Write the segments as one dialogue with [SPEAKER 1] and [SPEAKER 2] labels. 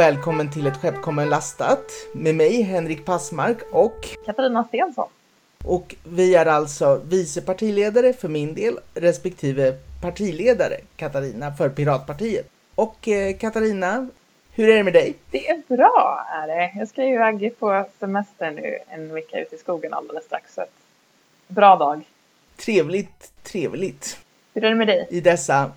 [SPEAKER 1] Och välkommen till ett skepp kommer lastat med mig Henrik Passmark och
[SPEAKER 2] Katarina Stensson.
[SPEAKER 1] Och vi är alltså vice partiledare för min del respektive partiledare Katarina för Piratpartiet. Och eh, Katarina, hur är det med dig?
[SPEAKER 2] Det är bra är det. Jag ska ju iväg på semester nu en vecka ute i skogen alldeles strax. Så bra dag.
[SPEAKER 1] Trevligt, trevligt.
[SPEAKER 2] Hur är det med dig?
[SPEAKER 1] I dessa...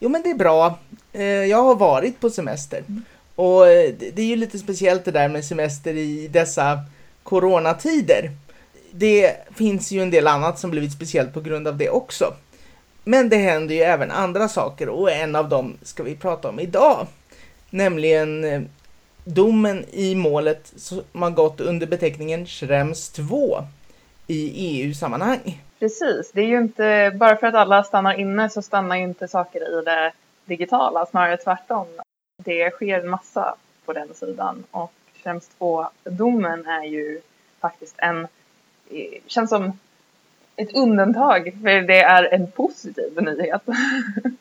[SPEAKER 1] Jo men det är bra. Eh, jag har varit på semester. Mm. Och eh, det är ju lite speciellt det där med semester i dessa coronatider. Det finns ju en del annat som blivit speciellt på grund av det också. Men det händer ju även andra saker och en av dem ska vi prata om idag. Nämligen eh, domen i målet som har gått under beteckningen Schrems 2 i EU-sammanhang.
[SPEAKER 2] Precis, det är ju inte bara för att alla stannar inne så stannar ju inte saker i det digitala, snarare tvärtom. Det sker en massa på den sidan och Schrems 2-domen är ju faktiskt en, eh, känns som ett undantag för det är en positiv nyhet.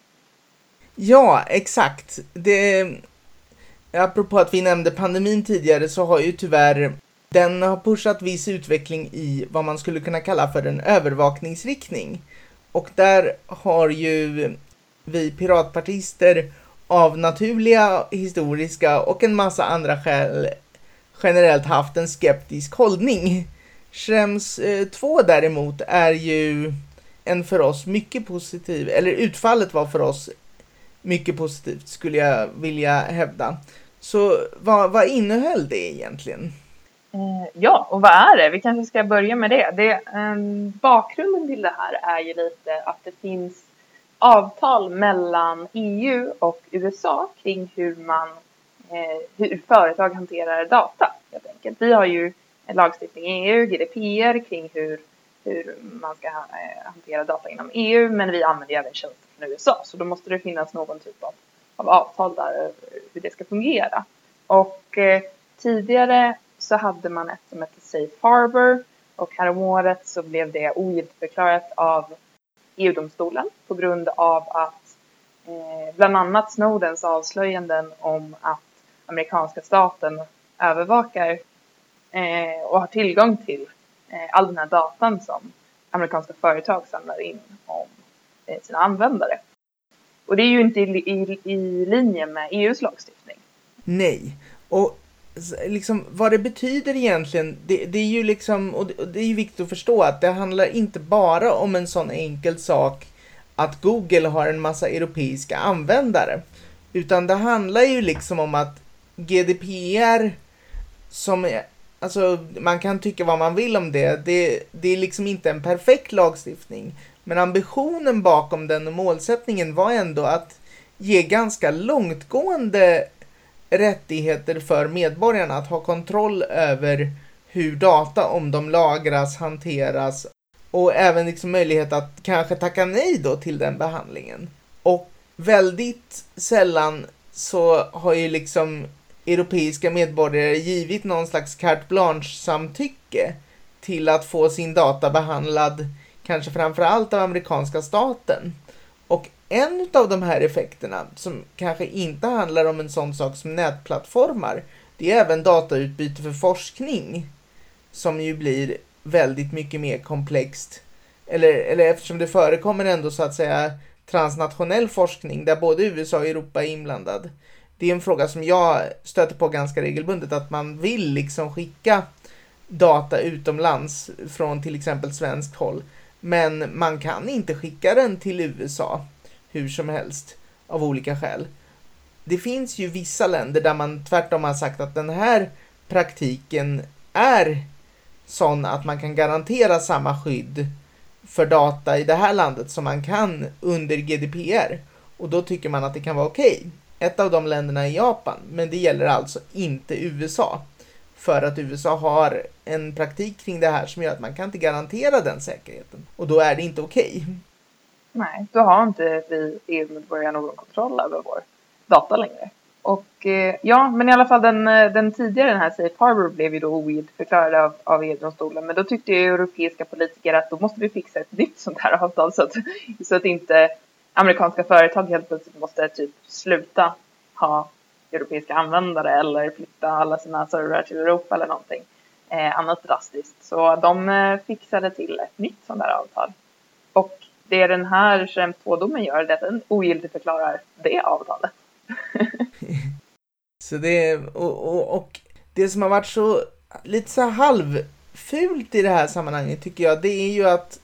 [SPEAKER 1] ja, exakt. Det, apropå att vi nämnde pandemin tidigare så har ju tyvärr den har pushat viss utveckling i vad man skulle kunna kalla för en övervakningsriktning. Och där har ju vi piratpartister av naturliga, historiska och en massa andra skäl generellt haft en skeptisk hållning. Schrems 2 eh, däremot är ju en för oss mycket positiv, eller utfallet var för oss mycket positivt skulle jag vilja hävda. Så vad, vad innehöll det egentligen?
[SPEAKER 2] Eh, ja, och vad är det? Vi kanske ska börja med det. det eh, bakgrunden till det här är ju lite att det finns avtal mellan EU och USA kring hur man eh, hur företag hanterar data helt enkelt. Vi har ju en lagstiftning i EU, GDPR, kring hur, hur man ska eh, hantera data inom EU, men vi använder ju även tjänster från USA, så då måste det finnas någon typ av, av avtal där hur det ska fungera. Och eh, tidigare så hade man ett som hette Safe Harbor och häromåret så blev det ogiltigförklarat av EU-domstolen på grund av att eh, bland annat Snowdens avslöjanden om att amerikanska staten övervakar eh, och har tillgång till eh, all den här datan som amerikanska företag samlar in om eh, sina användare. Och det är ju inte i, i, i linje med EUs lagstiftning.
[SPEAKER 1] Nej, och liksom vad det betyder egentligen, det, det är ju liksom, och det, och det är ju viktigt att förstå att det handlar inte bara om en sån enkel sak att Google har en massa europeiska användare. Utan det handlar ju liksom om att GDPR som alltså man kan tycka vad man vill om det. det. Det är liksom inte en perfekt lagstiftning. Men ambitionen bakom den och målsättningen var ändå att ge ganska långtgående rättigheter för medborgarna att ha kontroll över hur data, om de lagras, hanteras och även liksom möjlighet att kanske tacka nej då till den behandlingen. Och väldigt sällan så har ju liksom europeiska medborgare givit någon slags carte blanche-samtycke till att få sin data behandlad, kanske framförallt av amerikanska staten. Och en av de här effekterna, som kanske inte handlar om en sån sak som nätplattformar, det är även datautbyte för forskning, som ju blir väldigt mycket mer komplext. Eller, eller eftersom det förekommer ändå så att säga transnationell forskning där både USA och Europa är inblandad det är en fråga som jag stöter på ganska regelbundet, att man vill liksom skicka data utomlands från till exempel svenskt håll. Men man kan inte skicka den till USA hur som helst av olika skäl. Det finns ju vissa länder där man tvärtom har sagt att den här praktiken är sån att man kan garantera samma skydd för data i det här landet som man kan under GDPR. Och då tycker man att det kan vara okej. Okay. Ett av de länderna är Japan, men det gäller alltså inte USA. För att USA har en praktik kring det här som gör att man kan inte garantera den säkerheten. Och då är det inte okej. Okay.
[SPEAKER 2] Nej, då har inte vi EU-medborgare någon kontroll över vår data längre. Och eh, ja, men i alla fall den, eh, den tidigare, den här Safe Harbor blev ju då ogiltigförklarad av, av EU-domstolen. Men då tyckte ju europeiska politiker att då måste vi fixa ett nytt sånt här avtal så att, så att inte amerikanska företag helt plötsligt måste typ sluta ha europeiska användare eller flytta alla sina servrar till Europa eller någonting eh, annat drastiskt. Så de eh, fixade till ett nytt sånt här avtal. Och det den här Schrems 2-domen gör är att den ogiltigförklarar det avtalet.
[SPEAKER 1] så det, och, och, och, det som har varit så lite så halvfult i det här sammanhanget tycker jag, det är ju att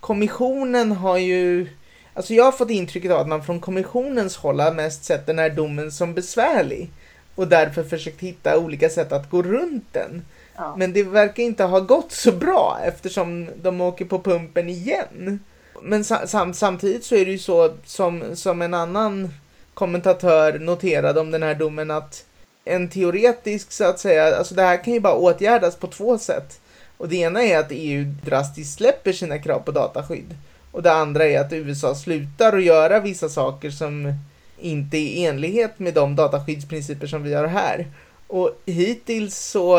[SPEAKER 1] kommissionen har ju Alltså jag har fått intrycket av att man från kommissionens håll har mest sett den här domen som besvärlig och därför försökt hitta olika sätt att gå runt den. Ja. Men det verkar inte ha gått så bra eftersom de åker på pumpen igen. Men sam samtidigt så är det ju så som, som en annan kommentatör noterade om den här domen att en teoretisk så att säga, alltså det här kan ju bara åtgärdas på två sätt. Och det ena är att EU drastiskt släpper sina krav på dataskydd. Och det andra är att USA slutar att göra vissa saker som inte är i enlighet med de dataskyddsprinciper som vi har här. Och hittills så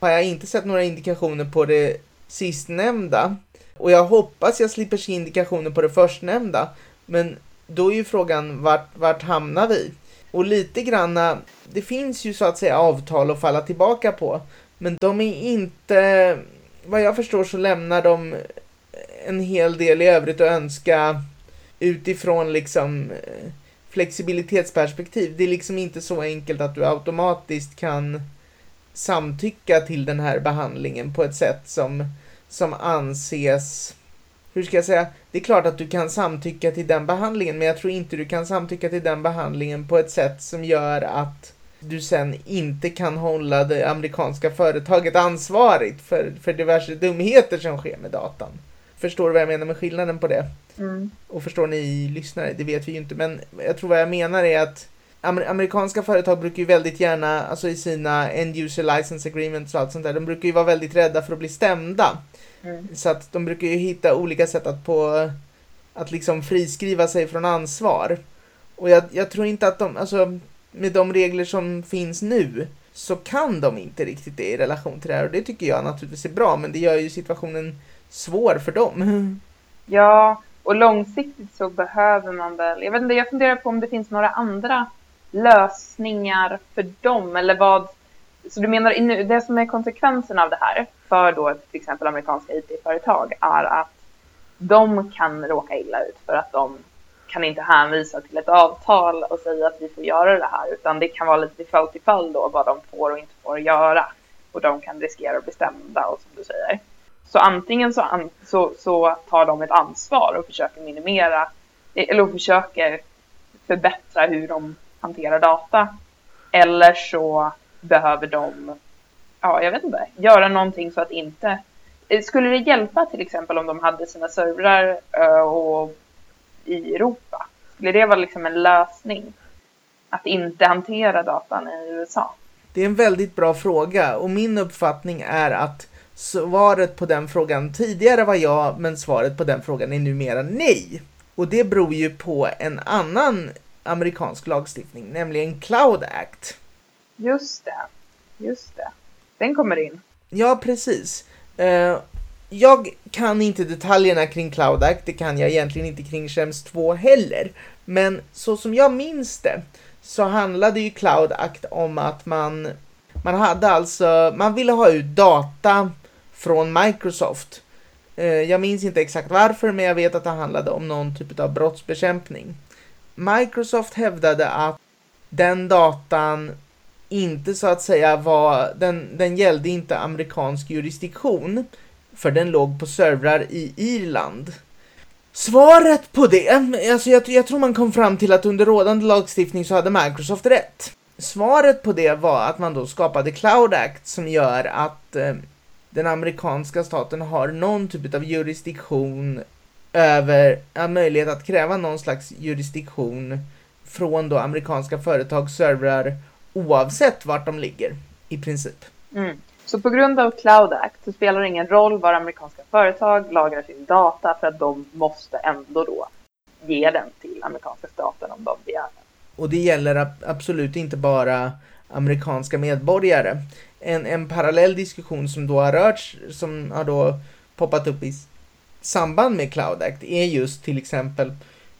[SPEAKER 1] har jag inte sett några indikationer på det sistnämnda. Och jag hoppas jag slipper se indikationer på det förstnämnda. Men då är ju frågan vart, vart hamnar vi? Och lite granna, eh, det finns ju så att säga avtal att falla tillbaka på. Men de är inte, vad jag förstår så lämnar de en hel del i övrigt att önska utifrån liksom eh, flexibilitetsperspektiv. Det är liksom inte så enkelt att du automatiskt kan samtycka till den här behandlingen på ett sätt som, som anses hur ska jag säga? Det är klart att du kan samtycka till den behandlingen, men jag tror inte du kan samtycka till den behandlingen på ett sätt som gör att du sen inte kan hålla det amerikanska företaget ansvarigt för, för diverse dumheter som sker med datan. Förstår du vad jag menar med skillnaden på det? Mm. Och förstår ni lyssnare? Det vet vi ju inte, men jag tror vad jag menar är att amer amerikanska företag brukar ju väldigt gärna, alltså i sina end user license agreements och allt sånt där, de brukar ju vara väldigt rädda för att bli stämda. Mm. Så att de brukar ju hitta olika sätt att på att liksom friskriva sig från ansvar. Och jag, jag tror inte att de, alltså med de regler som finns nu så kan de inte riktigt det i relation till det här och det tycker jag naturligtvis är bra men det gör ju situationen svår för dem.
[SPEAKER 2] Ja, och långsiktigt så behöver man väl, jag vet inte, jag funderar på om det finns några andra lösningar för dem eller vad, så du menar det som är konsekvensen av det här för då till exempel amerikanska IT-företag är att de kan råka illa ut för att de kan inte hänvisa till ett avtal och säga att vi får göra det här utan det kan vara lite fall till fall då vad de får och inte får göra och de kan riskera att bli stämda och som du säger. Så antingen så, an, så, så, tar de ett ansvar och försöker minimera eller försöker förbättra hur de hantera data. Eller så behöver de, ja jag vet inte, göra någonting så att inte eh, skulle det hjälpa till exempel om de hade sina servrar eh, och, i Europa? Skulle det vara liksom en lösning? Att inte hantera datan i USA?
[SPEAKER 1] Det är en väldigt bra fråga och min uppfattning är att Svaret på den frågan tidigare var ja, men svaret på den frågan är numera nej. Och det beror ju på en annan amerikansk lagstiftning, nämligen Cloud Act.
[SPEAKER 2] Just det, just det. Den kommer in.
[SPEAKER 1] Ja, precis. Uh, jag kan inte detaljerna kring Cloud Act, det kan jag egentligen inte kring Schems 2 heller. Men så som jag minns det så handlade ju Cloud Act om att man, man hade alltså, man ville ha ut data från Microsoft. Eh, jag minns inte exakt varför, men jag vet att det handlade om någon typ av brottsbekämpning. Microsoft hävdade att den datan inte så att säga var, den, den gällde inte amerikansk jurisdiktion, för den låg på servrar i Irland. Svaret på det, alltså jag, jag tror man kom fram till att under rådande lagstiftning så hade Microsoft rätt. Svaret på det var att man då skapade Cloud Act som gör att eh, den amerikanska staten har någon typ av jurisdiktion över, ja, möjlighet att kräva någon slags jurisdiktion från då amerikanska företags servrar oavsett vart de ligger i princip.
[SPEAKER 2] Mm. Så på grund av Cloud Act så spelar det ingen roll var amerikanska företag lagrar sin data för att de måste ändå då ge den till amerikanska staten om de begär den.
[SPEAKER 1] Och det gäller absolut inte bara amerikanska medborgare en, en parallell diskussion som då har rörts, som har då poppat upp i samband med Cloud Act är just till exempel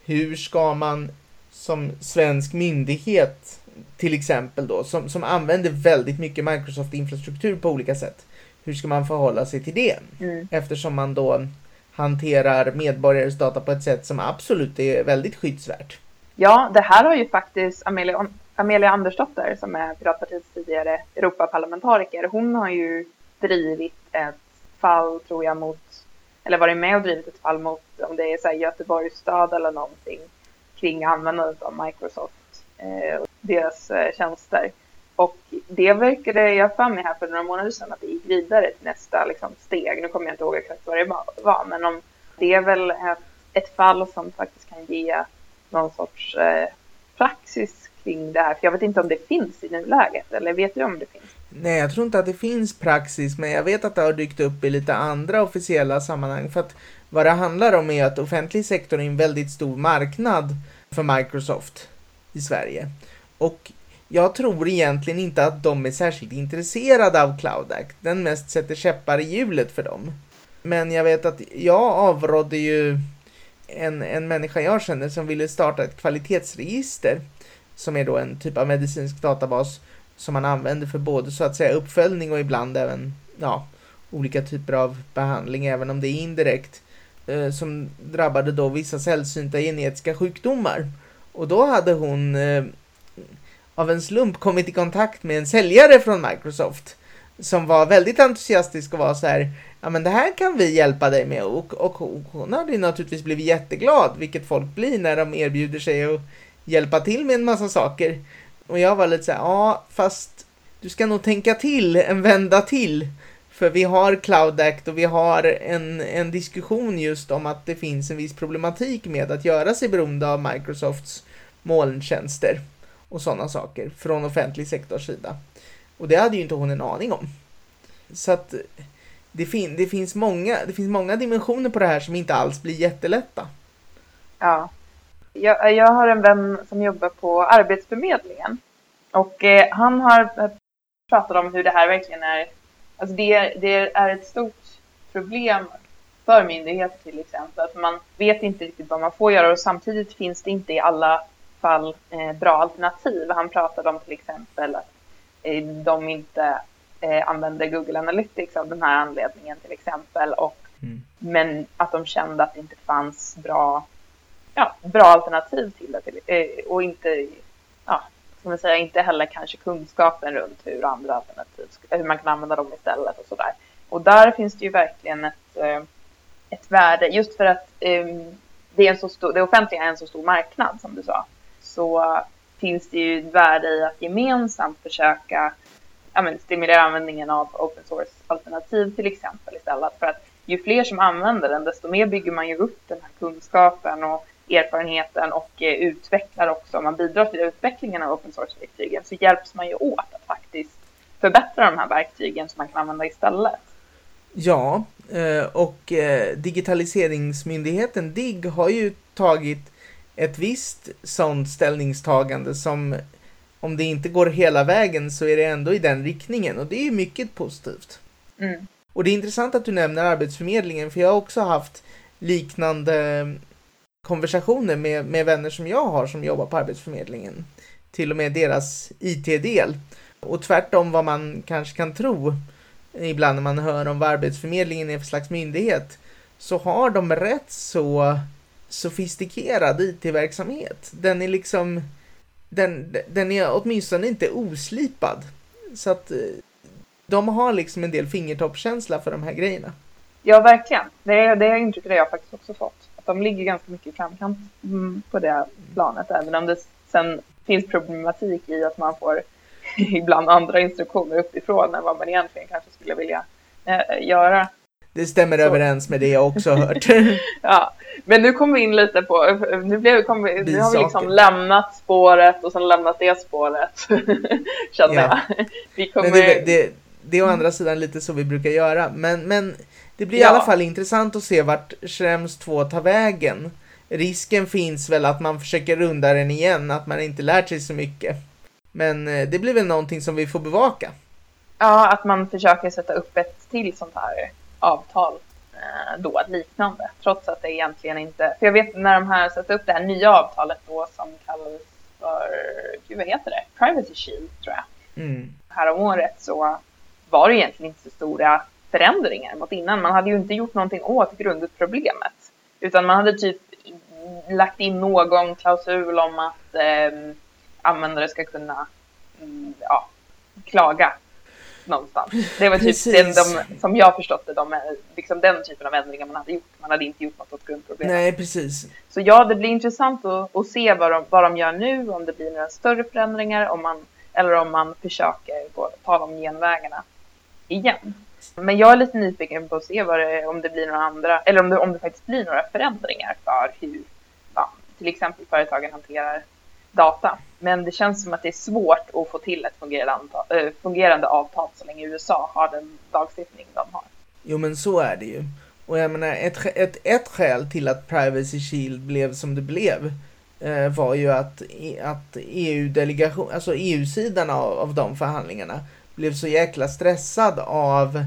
[SPEAKER 1] hur ska man som svensk myndighet till exempel då, som, som använder väldigt mycket Microsoft-infrastruktur på olika sätt. Hur ska man förhålla sig till det?
[SPEAKER 2] Mm.
[SPEAKER 1] Eftersom man då hanterar medborgares data på ett sätt som absolut är väldigt skyddsvärt.
[SPEAKER 2] Ja, det här har ju faktiskt Amelia, Amelia Andersdotter som är Piratpartiets tidigare Europaparlamentariker. Hon har ju drivit ett fall, tror jag, mot, eller varit med och drivit ett fall mot, om det är så här Göteborgs stad eller någonting, kring användandet av Microsoft eh, och deras eh, tjänster. Och det verkade jag för mig här för några månader sedan att det gick vidare till nästa liksom, steg. Nu kommer jag inte ihåg exakt vad det var, men om det är väl ett, ett fall som faktiskt kan ge någon sorts eh, praxis kring det här. För jag vet inte om det finns i nuläget, eller vet du om det finns?
[SPEAKER 1] Nej, jag tror inte att det finns praxis, men jag vet att det har dykt upp i lite andra officiella sammanhang. För att vad det handlar om är att offentlig sektor är en väldigt stor marknad för Microsoft i Sverige. Och jag tror egentligen inte att de är särskilt intresserade av Cloud Act. Den mest sätter käppar i hjulet för dem. Men jag vet att jag avrådde ju en, en människa jag känner som ville starta ett kvalitetsregister som är då en typ av medicinsk databas som man använder för både så att säga uppföljning och ibland även ja, olika typer av behandling, även om det är indirekt, eh, som drabbade då vissa sällsynta genetiska sjukdomar. Och då hade hon eh, av en slump kommit i kontakt med en säljare från Microsoft som var väldigt entusiastisk och var så här, ja men det här kan vi hjälpa dig med och, och, och hon hade ju naturligtvis blivit jätteglad, vilket folk blir när de erbjuder sig att hjälpa till med en massa saker. Och jag var lite så här, ja fast du ska nog tänka till en vända till. För vi har Cloud Act och vi har en, en diskussion just om att det finns en viss problematik med att göra sig beroende av Microsofts molntjänster och sådana saker från offentlig sektors sida. Och det hade ju inte hon en aning om. Så att det, fin det, finns många, det finns många dimensioner på det här som inte alls blir jättelätta.
[SPEAKER 2] Ja. Jag, jag har en vän som jobbar på Arbetsförmedlingen. Och eh, han har pratat om hur det här verkligen är. Alltså det, det är ett stort problem för myndigheter till exempel. Att man vet inte riktigt vad man får göra och samtidigt finns det inte i alla fall eh, bra alternativ. Han pratade om till exempel att eh, de inte eh, använde Google Analytics av den här anledningen till exempel. Och, mm. Men att de kände att det inte fanns bra, ja, bra alternativ till det. Till, eh, och inte, ja, som säga, inte heller kanske kunskapen runt hur andra alternativ, hur man kan använda dem istället och sådär. Och där finns det ju verkligen ett, eh, ett värde, just för att eh, det, är en så stor, det offentliga är en så stor marknad som du sa så finns det ju ett värde i att gemensamt försöka ja, men, stimulera användningen av open source-alternativ till exempel istället. För att ju fler som använder den, desto mer bygger man ju upp den här kunskapen och erfarenheten och eh, utvecklar också, man bidrar till utvecklingen av open source-verktygen så hjälps man ju åt att faktiskt förbättra de här verktygen som man kan använda istället.
[SPEAKER 1] Ja, eh, och eh, digitaliseringsmyndigheten DIGG har ju tagit ett visst sånt ställningstagande som om det inte går hela vägen så är det ändå i den riktningen och det är mycket positivt.
[SPEAKER 2] Mm.
[SPEAKER 1] Och det är intressant att du nämner Arbetsförmedlingen för jag har också haft liknande konversationer med, med vänner som jag har som jobbar på Arbetsförmedlingen. Till och med deras IT-del. Och tvärtom vad man kanske kan tro ibland när man hör om vad Arbetsförmedlingen är för slags myndighet så har de rätt så sofistikerad IT-verksamhet. Den är liksom, den, den är åtminstone inte oslipad. Så att eh, de har liksom en del fingertoppskänsla för de här grejerna.
[SPEAKER 2] Ja, verkligen. Det, det intrycket har jag faktiskt också fått. De ligger ganska mycket i framkant mm, på det planet, även om det sen finns problematik i att man får ibland andra instruktioner uppifrån än vad man egentligen kanske skulle vilja eh, göra.
[SPEAKER 1] Det stämmer så. överens med det jag också hört.
[SPEAKER 2] ja, men nu kommer vi in lite på, nu, blev, kom vi, nu har vi liksom lämnat spåret och sen lämnat det spåret. Känner ja. jag.
[SPEAKER 1] Vi kommer... Men det, det, det är å andra sidan lite så vi brukar göra. Men, men det blir ja. i alla fall intressant att se vart Schrems 2 tar vägen. Risken finns väl att man försöker runda den igen, att man inte lärt sig så mycket. Men eh, det blir väl någonting som vi får bevaka.
[SPEAKER 2] Ja, att man försöker sätta upp ett till sånt här avtal eh, då, liknande. Trots att det egentligen inte... För jag vet när de här satte upp det här nya avtalet då som kallades för, gud vad heter det, Privacy Shield tror jag.
[SPEAKER 1] Mm.
[SPEAKER 2] Häromåret så var det egentligen inte så stora förändringar mot innan. Man hade ju inte gjort någonting åt grundproblemet. Utan man hade typ lagt in någon klausul om att eh, användare ska kunna mm, ja, klaga någonstans. Det var typ den, de, som jag förstått det, de, liksom den typen av ändringar man hade gjort. Man hade inte gjort något åt grundproblemet.
[SPEAKER 1] Nej, precis.
[SPEAKER 2] Så ja, det blir intressant att, att se vad de, vad de gör nu, om det blir några större förändringar, om man, eller om man försöker gå, ta de genvägarna igen. Men jag är lite nyfiken på att se vad det, om det blir några andra, eller om det, om det faktiskt blir några förändringar för hur ja, till exempel företagen hanterar data. Men det känns som att det är svårt att få till ett fungerande, antal, äh, eh, fungerande avtal så länge USA har den lagstiftning de har.
[SPEAKER 1] Jo men så är det ju. Och jag menar ett, ett, ett skäl till att Privacy Shield blev som det blev eh, var ju att, e- att EU-delegation, alltså EU-sidan av, av de förhandlingarna blev så jäkla stressad av,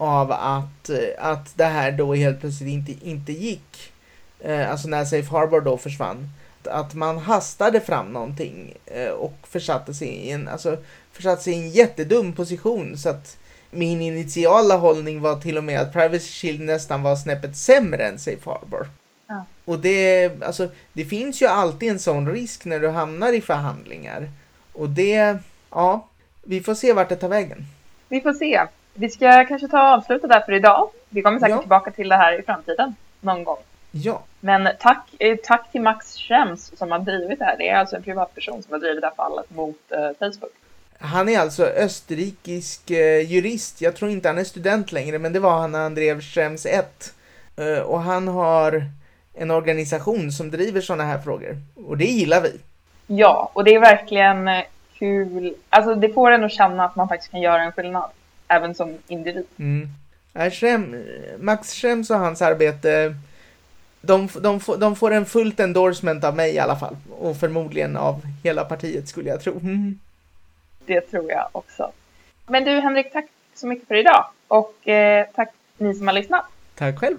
[SPEAKER 1] av att, att det här då helt plötsligt inte, inte gick. Eh, alltså när Safe Harbor då försvann att man hastade fram någonting eh, och försatte sig i en, alltså, försatte sig i en jättedum position så att min initiala hållning var till och med att Privacy Shield nästan var snäppet sämre än Safe Harbor. Ja. Och det, alltså, det finns ju alltid en sån risk när du hamnar i förhandlingar. Och det, ja, vi får se vart det tar vägen.
[SPEAKER 2] Vi får se. Vi ska kanske ta och avsluta där för idag. Vi kommer säkert ja. tillbaka till det här i framtiden någon gång.
[SPEAKER 1] Ja.
[SPEAKER 2] Men tack, eh, tack till Max Schrems som har drivit det här. Det är alltså en privatperson som har drivit det här fallet mot eh, Facebook.
[SPEAKER 1] Han är alltså österrikisk eh, jurist. Jag tror inte han är student längre, men det var han när han drev Schrems 1. Eh, och han har en organisation som driver sådana här frågor. Och det gillar vi.
[SPEAKER 2] Ja, och det är verkligen eh, kul. Alltså det får en att känna att man faktiskt kan göra en skillnad. Även som individ.
[SPEAKER 1] Mm. Schrem, Max Schrems och hans arbete de, de, de får en fullt endorsement av mig i alla fall. Och förmodligen av hela partiet skulle jag tro. Mm.
[SPEAKER 2] Det tror jag också. Men du Henrik, tack så mycket för idag. Och eh, tack ni som har lyssnat.
[SPEAKER 1] Tack själv.